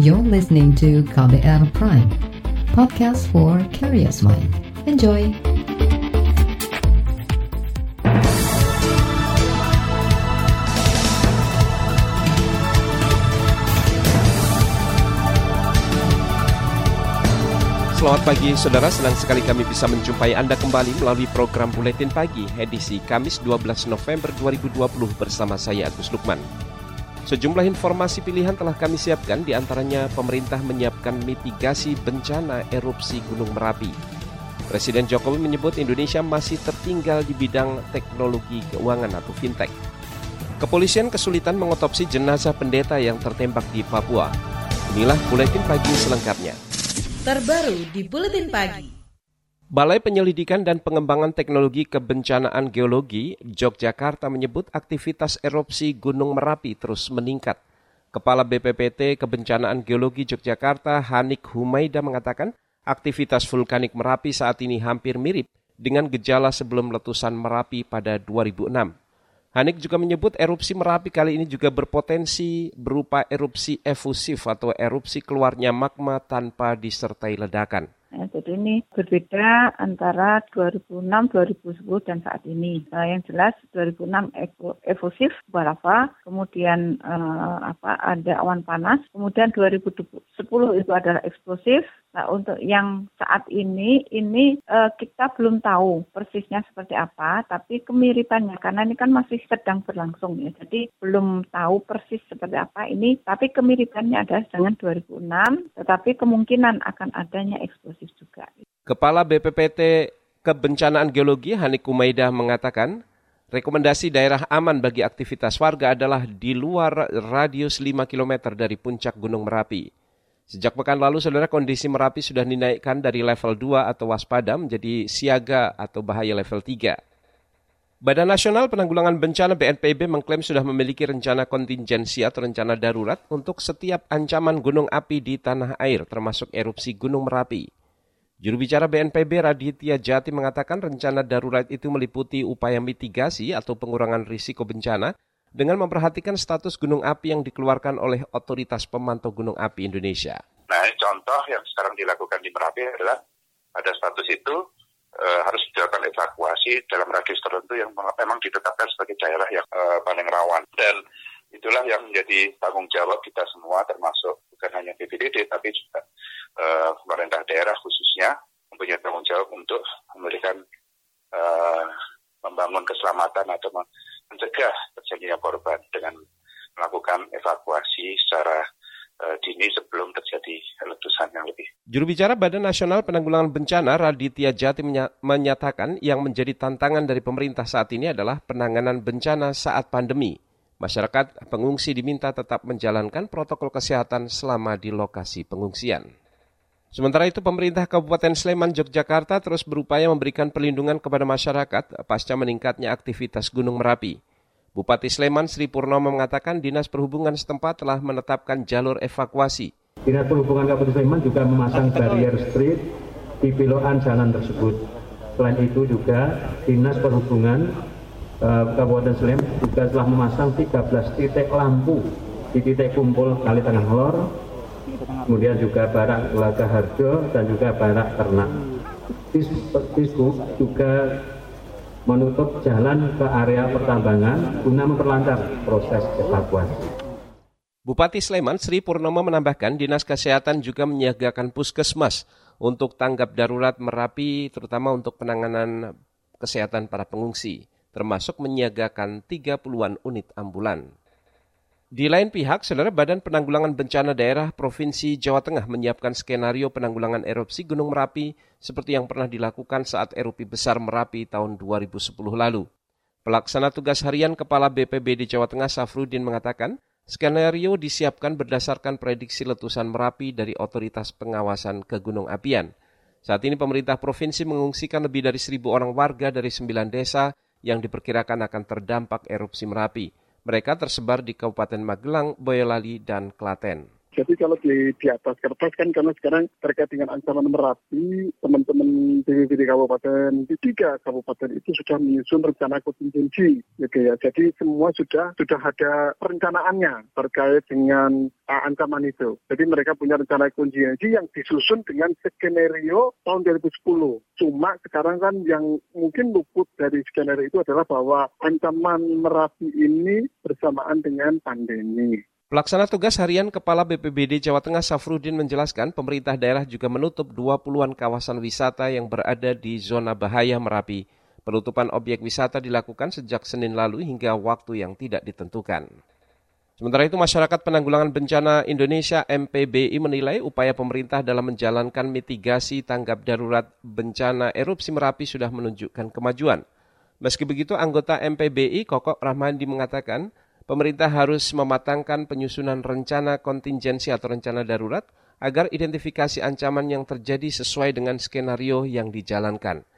You're listening to KBR Prime, podcast for curious mind. Enjoy! Selamat pagi saudara, senang sekali kami bisa menjumpai Anda kembali melalui program Buletin Pagi edisi Kamis 12 November 2020 bersama saya Agus Lukman. Sejumlah informasi pilihan telah kami siapkan, di antaranya pemerintah menyiapkan mitigasi bencana erupsi Gunung Merapi. Presiden Jokowi menyebut Indonesia masih tertinggal di bidang teknologi keuangan atau fintech. Kepolisian kesulitan mengotopsi jenazah pendeta yang tertembak di Papua. Inilah Buletin Pagi selengkapnya terbaru di Buletin Pagi. Balai Penyelidikan dan Pengembangan Teknologi Kebencanaan Geologi Yogyakarta menyebut aktivitas erupsi Gunung Merapi terus meningkat. Kepala BPPT Kebencanaan Geologi Yogyakarta Hanik Humaida mengatakan aktivitas vulkanik Merapi saat ini hampir mirip dengan gejala sebelum letusan Merapi pada 2006. Hanik juga menyebut erupsi Merapi kali ini juga berpotensi berupa erupsi efusif atau erupsi keluarnya magma tanpa disertai ledakan. Ya, jadi ini berbeda antara 2006, 2010 dan saat ini. Nah, yang jelas 2006 efusif lava, kemudian eh, apa ada awan panas, kemudian 2010 itu adalah eksplosif. Nah, untuk yang saat ini ini eh, kita belum tahu persisnya seperti apa, tapi kemiripannya karena ini kan masih sedang berlangsung ya. Jadi belum tahu persis seperti apa ini, tapi kemiripannya adalah dengan 2006, tetapi kemungkinan akan adanya eksplosif juga. Kepala BPPT Kebencanaan Geologi Hanik Kumaida mengatakan, rekomendasi daerah aman bagi aktivitas warga adalah di luar radius 5 km dari puncak Gunung Merapi. Sejak pekan lalu, saudara, kondisi Merapi sudah dinaikkan dari level 2 atau waspada menjadi siaga atau bahaya level 3. Badan Nasional Penanggulangan Bencana BNPB mengklaim sudah memiliki rencana kontingensi atau rencana darurat untuk setiap ancaman gunung api di tanah air, termasuk erupsi Gunung Merapi. Juru bicara BNPB Raditya Jati mengatakan rencana darurat itu meliputi upaya mitigasi atau pengurangan risiko bencana dengan memperhatikan status gunung api yang dikeluarkan oleh Otoritas Pemantau Gunung Api Indonesia. Nah, contoh yang sekarang dilakukan di Merapi adalah pada status itu e, harus dilakukan evakuasi dalam radius tertentu yang memang ditetapkan sebagai daerah yang e, paling rawan dan itulah yang menjadi tanggung jawab kita semua termasuk bukan hanya BPDD tapi juga uh, pemerintah daerah khususnya mempunyai tanggung jawab untuk memberikan uh, membangun keselamatan atau mencegah terjadinya korban dengan melakukan evakuasi secara uh, dini sebelum terjadi letusan yang lebih. Juru bicara Badan Nasional Penanggulangan Bencana Raditya Jati menyatakan yang menjadi tantangan dari pemerintah saat ini adalah penanganan bencana saat pandemi. Masyarakat pengungsi diminta tetap menjalankan protokol kesehatan selama di lokasi pengungsian. Sementara itu, pemerintah Kabupaten Sleman, Yogyakarta terus berupaya memberikan perlindungan kepada masyarakat pasca meningkatnya aktivitas Gunung Merapi. Bupati Sleman Sri Purnomo mengatakan Dinas Perhubungan setempat telah menetapkan jalur evakuasi. Dinas Perhubungan Kabupaten Sleman juga memasang barrier street di piloan jalan tersebut. Selain itu juga Dinas Perhubungan eh, Kabupaten Sleman juga telah memasang 13 titik lampu di titik kumpul Kali Tengah Lor, kemudian juga barak Laga Harjo dan juga barak Ternak. Disbuk juga menutup jalan ke area pertambangan guna memperlancar proses evakuasi. Bupati Sleman Sri Purnomo menambahkan Dinas Kesehatan juga menyiagakan puskesmas untuk tanggap darurat Merapi terutama untuk penanganan kesehatan para pengungsi, termasuk menyiagakan 30-an unit ambulan. Di lain pihak, Saudara Badan Penanggulangan Bencana Daerah Provinsi Jawa Tengah menyiapkan skenario penanggulangan erupsi Gunung Merapi seperti yang pernah dilakukan saat erupsi besar Merapi tahun 2010 lalu. Pelaksana tugas harian Kepala BPBD Jawa Tengah Safrudin mengatakan, skenario disiapkan berdasarkan prediksi letusan Merapi dari Otoritas Pengawasan Kegunung Apian. Saat ini pemerintah provinsi mengungsikan lebih dari seribu orang warga dari sembilan desa yang diperkirakan akan terdampak erupsi Merapi. Mereka tersebar di Kabupaten Magelang, Boyolali, dan Klaten. Jadi kalau di, di atas kertas kan karena sekarang terkait dengan ancaman Merapi, teman-teman BPBD Kabupaten di tiga kabupaten itu sudah menyusun rencana kontingensi, gitu ya. Jadi semua sudah sudah ada perencanaannya terkait dengan uh, ancaman itu. Jadi mereka punya rencana kontingensi yang disusun dengan skenario tahun 2010. Cuma sekarang kan yang mungkin luput dari skenario itu adalah bahwa ancaman Merapi ini bersamaan dengan pandemi. Pelaksana tugas harian Kepala BPBD Jawa Tengah Safrudin menjelaskan pemerintah daerah juga menutup 20-an kawasan wisata yang berada di zona bahaya Merapi. Penutupan objek wisata dilakukan sejak Senin lalu hingga waktu yang tidak ditentukan. Sementara itu masyarakat penanggulangan bencana Indonesia MPBI menilai upaya pemerintah dalam menjalankan mitigasi tanggap darurat bencana erupsi Merapi sudah menunjukkan kemajuan. Meski begitu, anggota MPBI Kokok Rahmandi mengatakan pemerintah harus mematangkan penyusunan rencana kontingensi atau rencana darurat agar identifikasi ancaman yang terjadi sesuai dengan skenario yang dijalankan.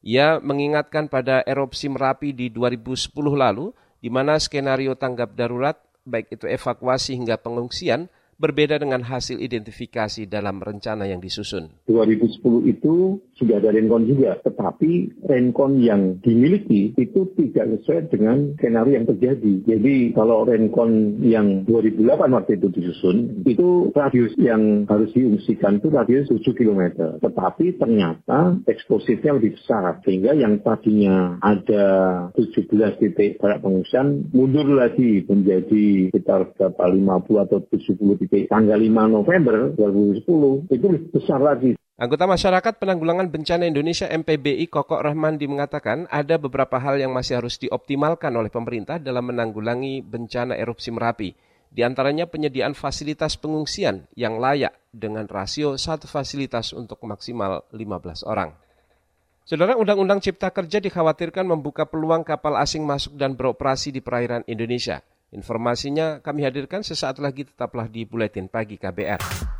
Ia mengingatkan pada erupsi Merapi di 2010 lalu, di mana skenario tanggap darurat, baik itu evakuasi hingga pengungsian, berbeda dengan hasil identifikasi dalam rencana yang disusun. 2010 itu sudah ada renkon juga, tetapi renkon yang dimiliki itu tidak sesuai dengan skenario yang terjadi. Jadi kalau renkon yang 2008 waktu itu disusun, itu radius yang harus diungsikan itu radius 7 km. Tetapi ternyata eksplosifnya lebih besar, sehingga yang tadinya ada 17 titik barak pengungsian mundur lagi menjadi sekitar berapa 50 atau 70 titik tanggal 5 November 2010 itu lebih besar lagi. Anggota Masyarakat Penanggulangan Bencana Indonesia MPBI Kokok Rahmandi mengatakan ada beberapa hal yang masih harus dioptimalkan oleh pemerintah dalam menanggulangi bencana erupsi Merapi. Di antaranya penyediaan fasilitas pengungsian yang layak dengan rasio satu fasilitas untuk maksimal 15 orang. Saudara Undang-Undang Cipta Kerja dikhawatirkan membuka peluang kapal asing masuk dan beroperasi di perairan Indonesia. Informasinya kami hadirkan sesaat lagi tetaplah di Buletin Pagi KBR.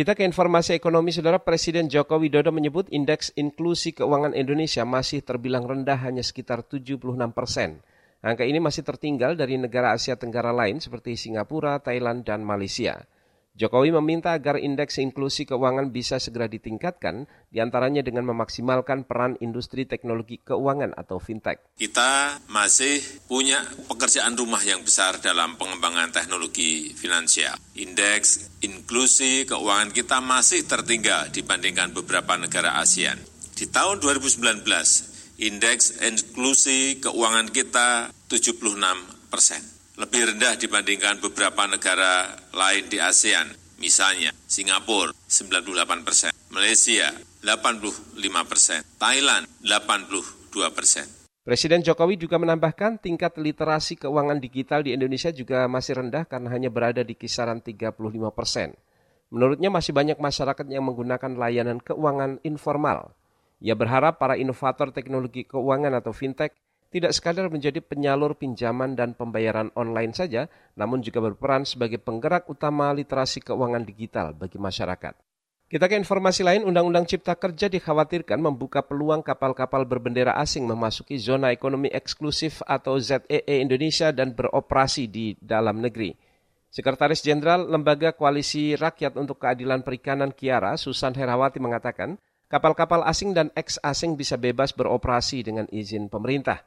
Kita ke informasi ekonomi, Saudara Presiden Joko Widodo menyebut indeks inklusi keuangan Indonesia masih terbilang rendah hanya sekitar 76 persen. Angka ini masih tertinggal dari negara Asia Tenggara lain seperti Singapura, Thailand, dan Malaysia. Jokowi meminta agar indeks inklusi keuangan bisa segera ditingkatkan, di antaranya dengan memaksimalkan peran industri teknologi keuangan atau fintech. Kita masih punya pekerjaan rumah yang besar dalam pengembangan teknologi finansial. Indeks inklusi keuangan kita masih tertinggal dibandingkan beberapa negara ASEAN. Di tahun 2019, indeks inklusi keuangan kita 76 persen lebih rendah dibandingkan beberapa negara lain di ASEAN, misalnya Singapura 98 persen, Malaysia 85 persen, Thailand 82 persen. Presiden Jokowi juga menambahkan tingkat literasi keuangan digital di Indonesia juga masih rendah karena hanya berada di kisaran 35 persen. Menurutnya masih banyak masyarakat yang menggunakan layanan keuangan informal. Ia berharap para inovator teknologi keuangan atau fintech tidak sekadar menjadi penyalur pinjaman dan pembayaran online saja, namun juga berperan sebagai penggerak utama literasi keuangan digital bagi masyarakat. Kita ke informasi lain, Undang-Undang Cipta Kerja dikhawatirkan membuka peluang kapal-kapal berbendera asing memasuki zona ekonomi eksklusif atau ZEE e Indonesia dan beroperasi di dalam negeri. Sekretaris Jenderal Lembaga Koalisi Rakyat untuk Keadilan Perikanan Kiara, Susan Herawati mengatakan, kapal-kapal asing dan ex-asing bisa bebas beroperasi dengan izin pemerintah.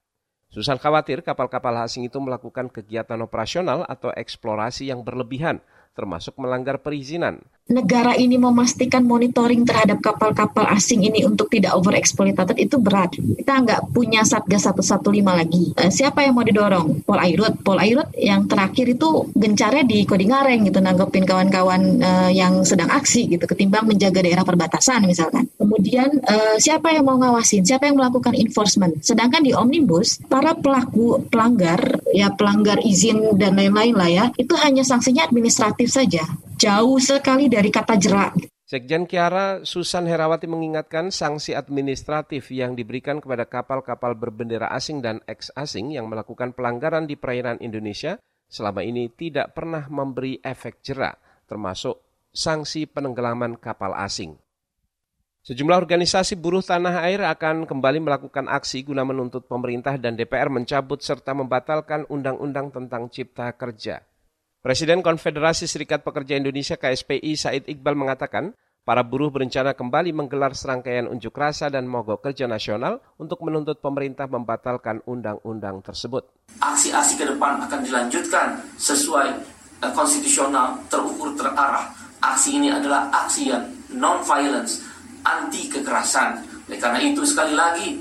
Susan khawatir kapal-kapal asing itu melakukan kegiatan operasional atau eksplorasi yang berlebihan, termasuk melanggar perizinan negara ini memastikan monitoring terhadap kapal-kapal asing ini untuk tidak overexploited itu berat. Kita nggak punya Satgas 115 lagi. Uh, siapa yang mau didorong? Pol Airut. Pol Airut yang terakhir itu gencarnya di Kodingareng gitu nanggepin kawan-kawan uh, yang sedang aksi gitu ketimbang menjaga daerah perbatasan misalkan. Kemudian uh, siapa yang mau ngawasin? Siapa yang melakukan enforcement? Sedangkan di Omnibus para pelaku pelanggar ya pelanggar izin dan lain-lain lah ya itu hanya sanksinya administratif saja jauh sekali dari kata jerak. Sekjen Kiara Susan Herawati mengingatkan sanksi administratif yang diberikan kepada kapal-kapal berbendera asing dan ex-asing yang melakukan pelanggaran di perairan Indonesia selama ini tidak pernah memberi efek jerah, termasuk sanksi penenggelaman kapal asing. Sejumlah organisasi buruh tanah air akan kembali melakukan aksi guna menuntut pemerintah dan DPR mencabut serta membatalkan undang-undang tentang cipta kerja. Presiden Konfederasi Serikat Pekerja Indonesia KSPI Said Iqbal mengatakan, para buruh berencana kembali menggelar serangkaian unjuk rasa dan mogok kerja nasional untuk menuntut pemerintah membatalkan undang-undang tersebut. Aksi-aksi ke depan akan dilanjutkan sesuai eh, konstitusional, terukur, terarah. Aksi ini adalah aksi yang non-violence, anti kekerasan. Oleh karena itu sekali lagi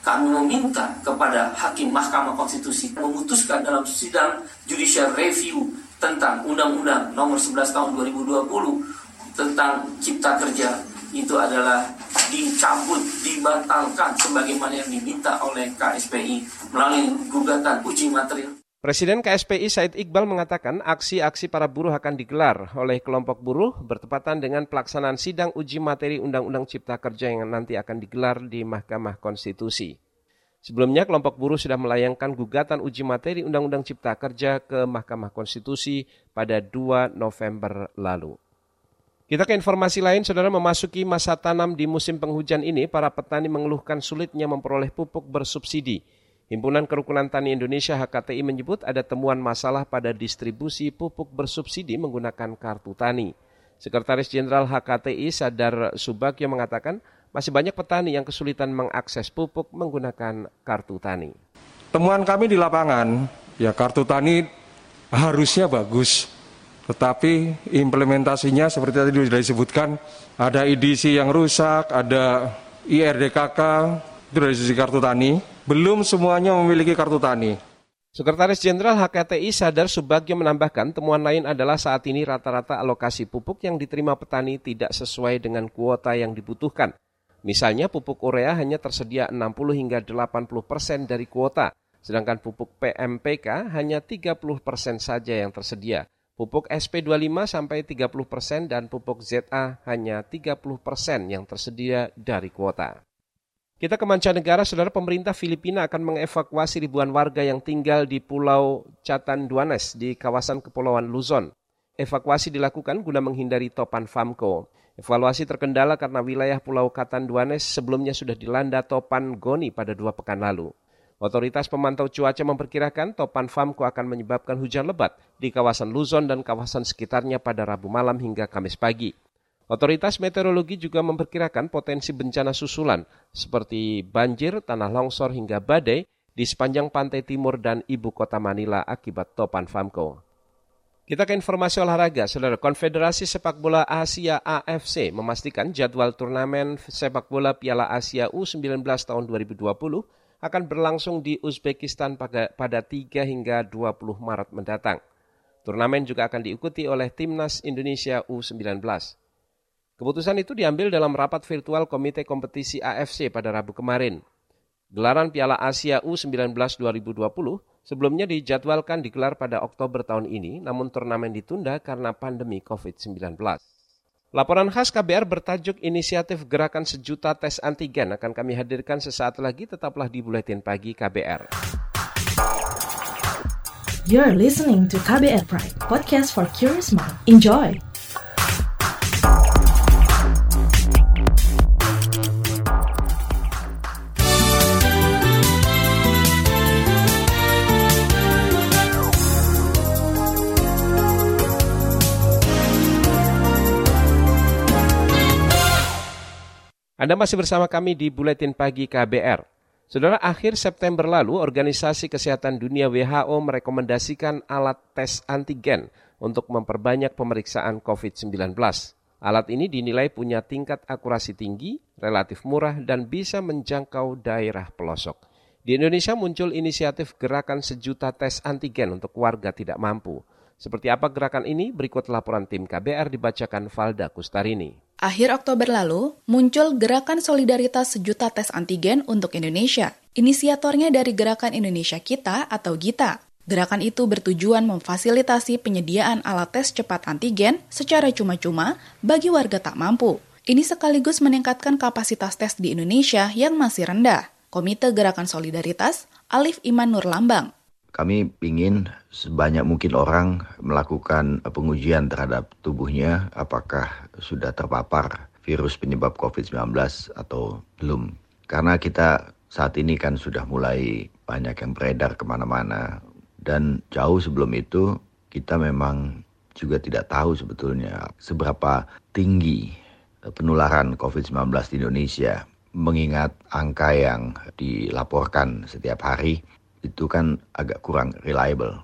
kami meminta kepada Hakim Mahkamah Konstitusi memutuskan dalam sidang judicial review tentang Undang-Undang Nomor 11 Tahun 2020 tentang Cipta Kerja itu adalah dicabut, dibatalkan sebagaimana yang diminta oleh KSPI melalui gugatan uji material. Presiden KSPI Said Iqbal mengatakan aksi-aksi para buruh akan digelar oleh kelompok buruh bertepatan dengan pelaksanaan sidang uji materi Undang-Undang Cipta Kerja yang nanti akan digelar di Mahkamah Konstitusi. Sebelumnya, kelompok buruh sudah melayangkan gugatan uji materi Undang-Undang Cipta Kerja ke Mahkamah Konstitusi pada 2 November lalu. Kita ke informasi lain, saudara memasuki masa tanam di musim penghujan ini, para petani mengeluhkan sulitnya memperoleh pupuk bersubsidi. Himpunan Kerukunan Tani Indonesia HKTI menyebut ada temuan masalah pada distribusi pupuk bersubsidi menggunakan kartu tani. Sekretaris Jenderal HKTI Sadar Subagyo mengatakan masih banyak petani yang kesulitan mengakses pupuk menggunakan kartu tani. Temuan kami di lapangan, ya kartu tani harusnya bagus, tetapi implementasinya seperti tadi sudah disebutkan, ada IDC yang rusak, ada IRDKK, itu dari sisi kartu tani, belum semuanya memiliki kartu tani. Sekretaris Jenderal HKTI Sadar Subagyo menambahkan temuan lain adalah saat ini rata-rata alokasi pupuk yang diterima petani tidak sesuai dengan kuota yang dibutuhkan. Misalnya pupuk urea hanya tersedia 60 hingga 80 persen dari kuota, sedangkan pupuk PMPK hanya 30 persen saja yang tersedia. Pupuk SP25 sampai 30 persen dan pupuk ZA hanya 30 persen yang tersedia dari kuota. Kita ke mancanegara, saudara pemerintah Filipina akan mengevakuasi ribuan warga yang tinggal di Pulau Catanduanes di kawasan Kepulauan Luzon. Evakuasi dilakukan guna menghindari topan FAMCO. Evaluasi terkendala karena wilayah Pulau Catanduanes sebelumnya sudah dilanda topan Goni pada dua pekan lalu. Otoritas pemantau cuaca memperkirakan topan Famko akan menyebabkan hujan lebat di kawasan Luzon dan kawasan sekitarnya pada Rabu malam hingga Kamis pagi. Otoritas meteorologi juga memperkirakan potensi bencana susulan seperti banjir, tanah longsor hingga badai di sepanjang pantai timur dan ibu kota Manila akibat topan Famko. Kita ke informasi olahraga, Saudara. Konfederasi Sepak Bola Asia AFC memastikan jadwal turnamen sepak bola Piala Asia U19 tahun 2020 akan berlangsung di Uzbekistan pada, pada 3 hingga 20 Maret mendatang. Turnamen juga akan diikuti oleh Timnas Indonesia U19. Keputusan itu diambil dalam rapat virtual Komite Kompetisi AFC pada Rabu kemarin. Gelaran Piala Asia U19 2020 Sebelumnya dijadwalkan digelar pada Oktober tahun ini, namun turnamen ditunda karena pandemi COVID-19. Laporan khas KBR bertajuk Inisiatif Gerakan Sejuta Tes Antigen akan kami hadirkan sesaat lagi, tetaplah di Buletin Pagi KBR. You're listening to KBR Pride, podcast for curious mind. Enjoy! Anda masih bersama kami di Buletin Pagi KBR. Saudara, akhir September lalu, Organisasi Kesehatan Dunia WHO merekomendasikan alat tes antigen untuk memperbanyak pemeriksaan COVID-19. Alat ini dinilai punya tingkat akurasi tinggi, relatif murah, dan bisa menjangkau daerah pelosok. Di Indonesia muncul inisiatif gerakan sejuta tes antigen untuk warga tidak mampu. Seperti apa gerakan ini? Berikut laporan tim KBR dibacakan Valda Kustarini. Akhir Oktober lalu, muncul Gerakan Solidaritas Sejuta Tes Antigen untuk Indonesia. Inisiatornya dari Gerakan Indonesia Kita atau GITA. Gerakan itu bertujuan memfasilitasi penyediaan alat tes cepat antigen secara cuma-cuma bagi warga tak mampu. Ini sekaligus meningkatkan kapasitas tes di Indonesia yang masih rendah. Komite Gerakan Solidaritas, Alif Iman Nur Lambang. Kami ingin sebanyak mungkin orang melakukan pengujian terhadap tubuhnya apakah sudah terpapar virus penyebab COVID-19 atau belum. Karena kita saat ini kan sudah mulai banyak yang beredar ke mana-mana dan jauh sebelum itu kita memang juga tidak tahu sebetulnya seberapa tinggi penularan COVID-19 di Indonesia. Mengingat angka yang dilaporkan setiap hari itu kan agak kurang reliable.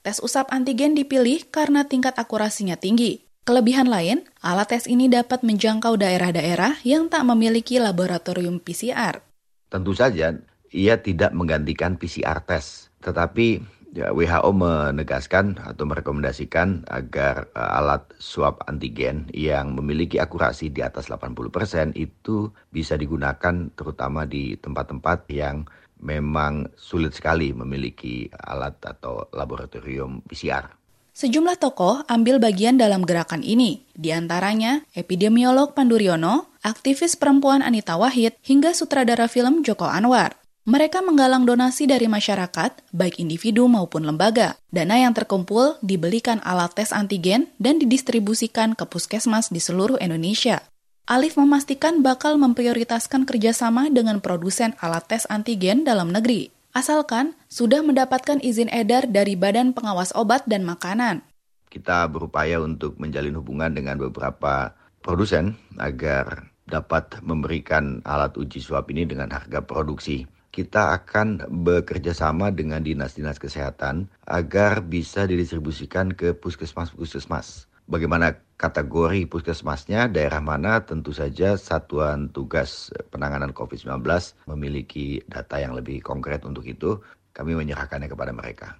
Tes usap antigen dipilih karena tingkat akurasinya tinggi. Kelebihan lain, alat tes ini dapat menjangkau daerah-daerah yang tak memiliki laboratorium PCR. Tentu saja, ia tidak menggantikan PCR tes, tetapi Ya, WHO menegaskan atau merekomendasikan agar uh, alat swab antigen yang memiliki akurasi di atas 80% itu bisa digunakan terutama di tempat-tempat yang memang sulit sekali memiliki alat atau laboratorium PCR. Sejumlah tokoh ambil bagian dalam gerakan ini, di antaranya epidemiolog Panduryono, aktivis perempuan Anita Wahid, hingga sutradara film Joko Anwar. Mereka menggalang donasi dari masyarakat, baik individu maupun lembaga. Dana yang terkumpul dibelikan alat tes antigen dan didistribusikan ke puskesmas di seluruh Indonesia. Alif memastikan bakal memprioritaskan kerjasama dengan produsen alat tes antigen dalam negeri, asalkan sudah mendapatkan izin edar dari Badan Pengawas Obat dan Makanan. Kita berupaya untuk menjalin hubungan dengan beberapa produsen agar dapat memberikan alat uji swab ini dengan harga produksi kita akan bekerja sama dengan dinas-dinas kesehatan agar bisa didistribusikan ke puskesmas-puskesmas. Bagaimana kategori puskesmasnya, daerah mana, tentu saja Satuan Tugas Penanganan COVID-19 memiliki data yang lebih konkret untuk itu. Kami menyerahkannya kepada mereka.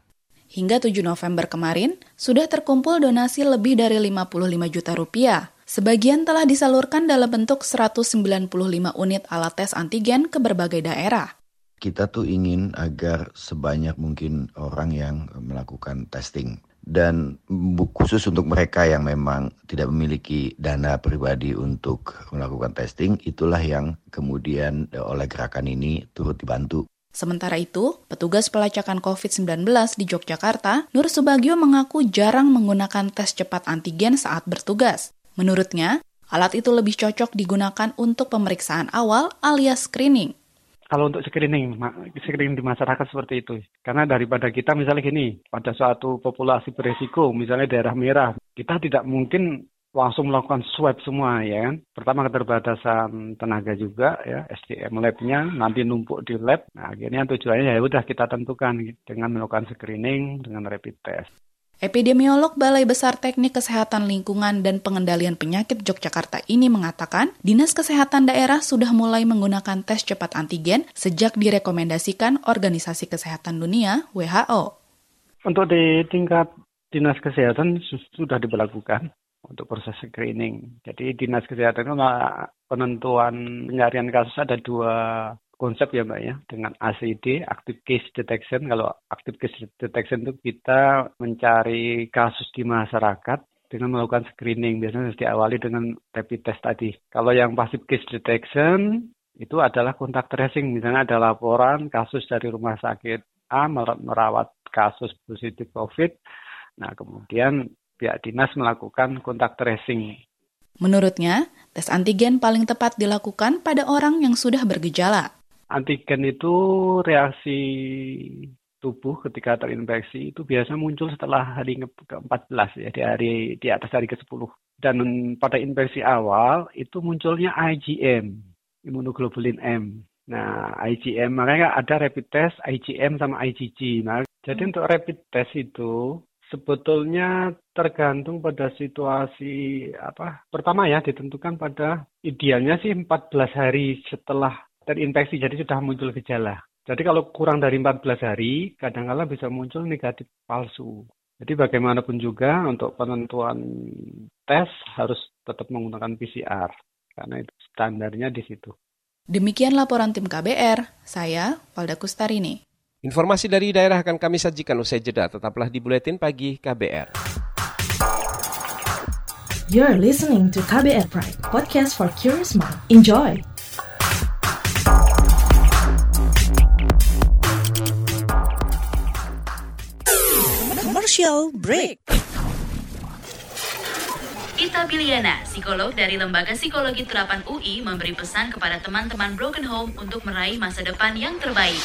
Hingga 7 November kemarin, sudah terkumpul donasi lebih dari 55 juta rupiah. Sebagian telah disalurkan dalam bentuk 195 unit alat tes antigen ke berbagai daerah kita tuh ingin agar sebanyak mungkin orang yang melakukan testing dan khusus untuk mereka yang memang tidak memiliki dana pribadi untuk melakukan testing itulah yang kemudian oleh gerakan ini turut dibantu. Sementara itu, petugas pelacakan COVID-19 di Yogyakarta, Nur Subagio mengaku jarang menggunakan tes cepat antigen saat bertugas. Menurutnya, alat itu lebih cocok digunakan untuk pemeriksaan awal alias screening kalau untuk screening, screening di masyarakat seperti itu. Karena daripada kita misalnya gini, pada suatu populasi beresiko, misalnya daerah merah, kita tidak mungkin langsung melakukan swab semua ya kan. Pertama keterbatasan tenaga juga ya, SDM labnya nanti numpuk di lab. Nah, akhirnya tujuannya ya udah kita tentukan dengan melakukan screening dengan rapid test. Epidemiolog Balai Besar Teknik Kesehatan Lingkungan dan Pengendalian Penyakit Yogyakarta ini mengatakan, Dinas Kesehatan daerah sudah mulai menggunakan tes cepat antigen sejak direkomendasikan Organisasi Kesehatan Dunia WHO. Untuk di tingkat Dinas Kesehatan sudah diberlakukan untuk proses screening. Jadi Dinas Kesehatan itu penentuan penyarian kasus ada dua konsep ya Mbak ya dengan ACD active case detection. Kalau active case detection itu kita mencari kasus di masyarakat dengan melakukan screening. Biasanya harus diawali dengan rapid test tadi. Kalau yang passive case detection itu adalah kontak tracing. Misalnya ada laporan kasus dari rumah sakit A merawat kasus positif COVID. Nah kemudian pihak dinas melakukan kontak tracing. Menurutnya, tes antigen paling tepat dilakukan pada orang yang sudah bergejala antigen itu reaksi tubuh ketika terinfeksi itu biasa muncul setelah hari ke-14 ya di hari di atas hari ke-10. Dan pada infeksi awal itu munculnya IgM, imunoglobulin M. Nah, IgM makanya ada rapid test IgM sama IgG. Nah, jadi untuk rapid test itu sebetulnya tergantung pada situasi apa pertama ya ditentukan pada idealnya sih 14 hari setelah terinfeksi, jadi sudah muncul gejala. Jadi kalau kurang dari 14 hari, kadang-kala bisa muncul negatif palsu. Jadi bagaimanapun juga untuk penentuan tes harus tetap menggunakan PCR, karena itu standarnya di situ. Demikian laporan tim KBR, saya Valda Kustarini. Informasi dari daerah akan kami sajikan usai jeda. Tetaplah di Buletin Pagi KBR. You're listening to KBR Pride, podcast for curious mind. Enjoy! Commercial break. Ita Biliana, psikolog dari Lembaga Psikologi Terapan UI, memberi pesan kepada teman-teman Broken Home untuk meraih masa depan yang terbaik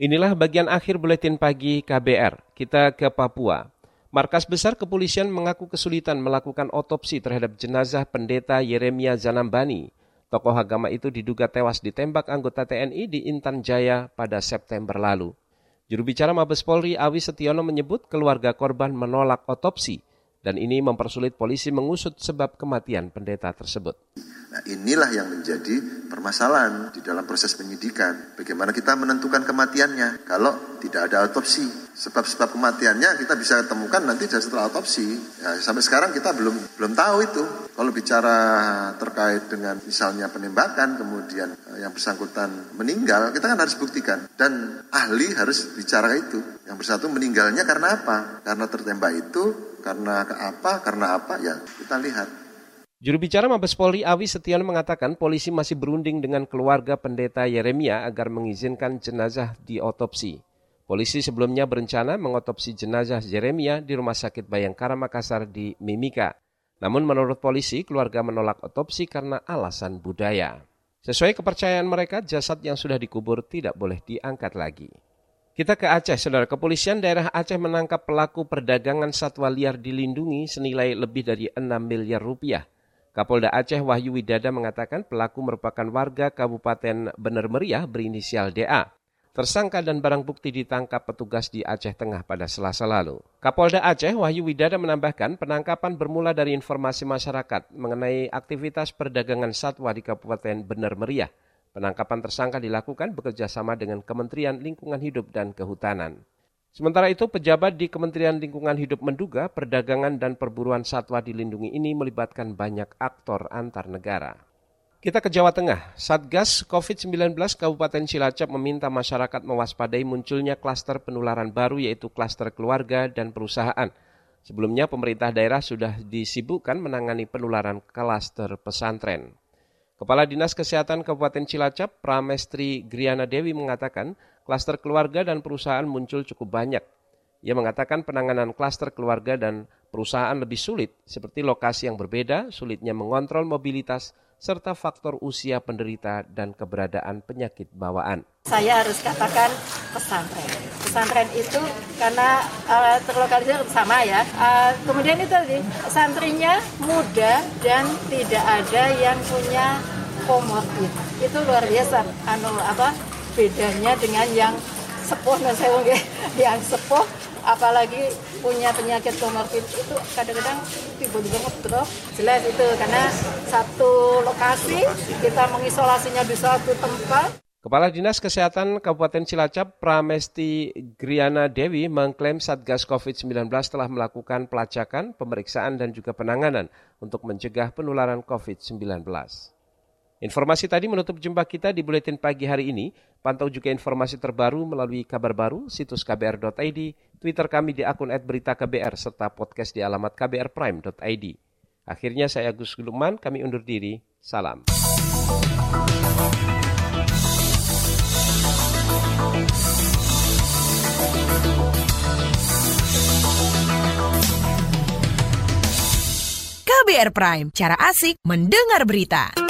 Inilah bagian akhir buletin pagi KBR. Kita ke Papua. Markas Besar Kepolisian mengaku kesulitan melakukan otopsi terhadap jenazah pendeta Yeremia Zanambani. Tokoh agama itu diduga tewas ditembak anggota TNI di Intan Jaya pada September lalu. Juru bicara Mabes Polri Awi Setiono menyebut keluarga korban menolak otopsi dan ini mempersulit polisi mengusut sebab kematian pendeta tersebut. Nah, inilah yang menjadi permasalahan di dalam proses penyidikan. Bagaimana kita menentukan kematiannya kalau tidak ada otopsi. Sebab-sebab kematiannya kita bisa temukan nanti setelah otopsi. Ya, sampai sekarang kita belum belum tahu itu. Kalau bicara terkait dengan misalnya penembakan, kemudian eh, yang bersangkutan meninggal, kita kan harus buktikan. Dan ahli harus bicara itu. Yang bersatu meninggalnya karena apa? Karena tertembak itu karena apa? Karena apa? Ya kita lihat. Juru bicara Mabes Polri Awi Setiono mengatakan polisi masih berunding dengan keluarga pendeta Yeremia agar mengizinkan jenazah diotopsi. Polisi sebelumnya berencana mengotopsi jenazah Yeremia di Rumah Sakit Bayangkara Makassar di Mimika. Namun menurut polisi, keluarga menolak otopsi karena alasan budaya. Sesuai kepercayaan mereka, jasad yang sudah dikubur tidak boleh diangkat lagi. Kita ke Aceh, saudara. Kepolisian daerah Aceh menangkap pelaku perdagangan satwa liar dilindungi senilai lebih dari 6 miliar rupiah. Kapolda Aceh Wahyu Widada mengatakan pelaku merupakan warga Kabupaten Bener Meriah berinisial DA. Tersangka dan barang bukti ditangkap petugas di Aceh Tengah pada selasa lalu. Kapolda Aceh Wahyu Widada menambahkan penangkapan bermula dari informasi masyarakat mengenai aktivitas perdagangan satwa di Kabupaten Bener Meriah. Penangkapan tersangka dilakukan bekerja sama dengan Kementerian Lingkungan Hidup dan Kehutanan. Sementara itu, pejabat di Kementerian Lingkungan Hidup menduga perdagangan dan perburuan satwa dilindungi ini melibatkan banyak aktor antar negara. Kita ke Jawa Tengah. Satgas COVID-19 Kabupaten Cilacap meminta masyarakat mewaspadai munculnya klaster penularan baru yaitu klaster keluarga dan perusahaan. Sebelumnya pemerintah daerah sudah disibukkan menangani penularan klaster pesantren. Kepala Dinas Kesehatan Kabupaten Cilacap, Pramestri Griana Dewi mengatakan, klaster keluarga dan perusahaan muncul cukup banyak. Ia mengatakan penanganan klaster keluarga dan perusahaan lebih sulit, seperti lokasi yang berbeda, sulitnya mengontrol mobilitas, serta faktor usia penderita dan keberadaan penyakit bawaan. Saya harus katakan pesantren. Pesantren itu karena uh, terlokalisir sama ya. Uh, kemudian itu tadi santrinya muda dan tidak ada yang punya komorbid. Itu luar biasa. Anu apa bedanya dengan yang sepuh dan saya yang sepuh apalagi punya penyakit komorbid itu kadang-kadang tiba-tiba ngedrop jelas itu karena satu lokasi kita mengisolasinya di satu tempat Kepala Dinas Kesehatan Kabupaten Cilacap Pramesti Griana Dewi mengklaim Satgas COVID-19 telah melakukan pelacakan, pemeriksaan, dan juga penanganan untuk mencegah penularan COVID-19. Informasi tadi menutup jumpa kita di Buletin Pagi hari ini. Pantau juga informasi terbaru melalui kabar baru, situs kbr.id, Twitter kami di akun @beritaKBR serta podcast di alamat kbrprime.id. Akhirnya saya Agus Gulukman, kami undur diri. Salam. KBR Prime, cara asik mendengar berita.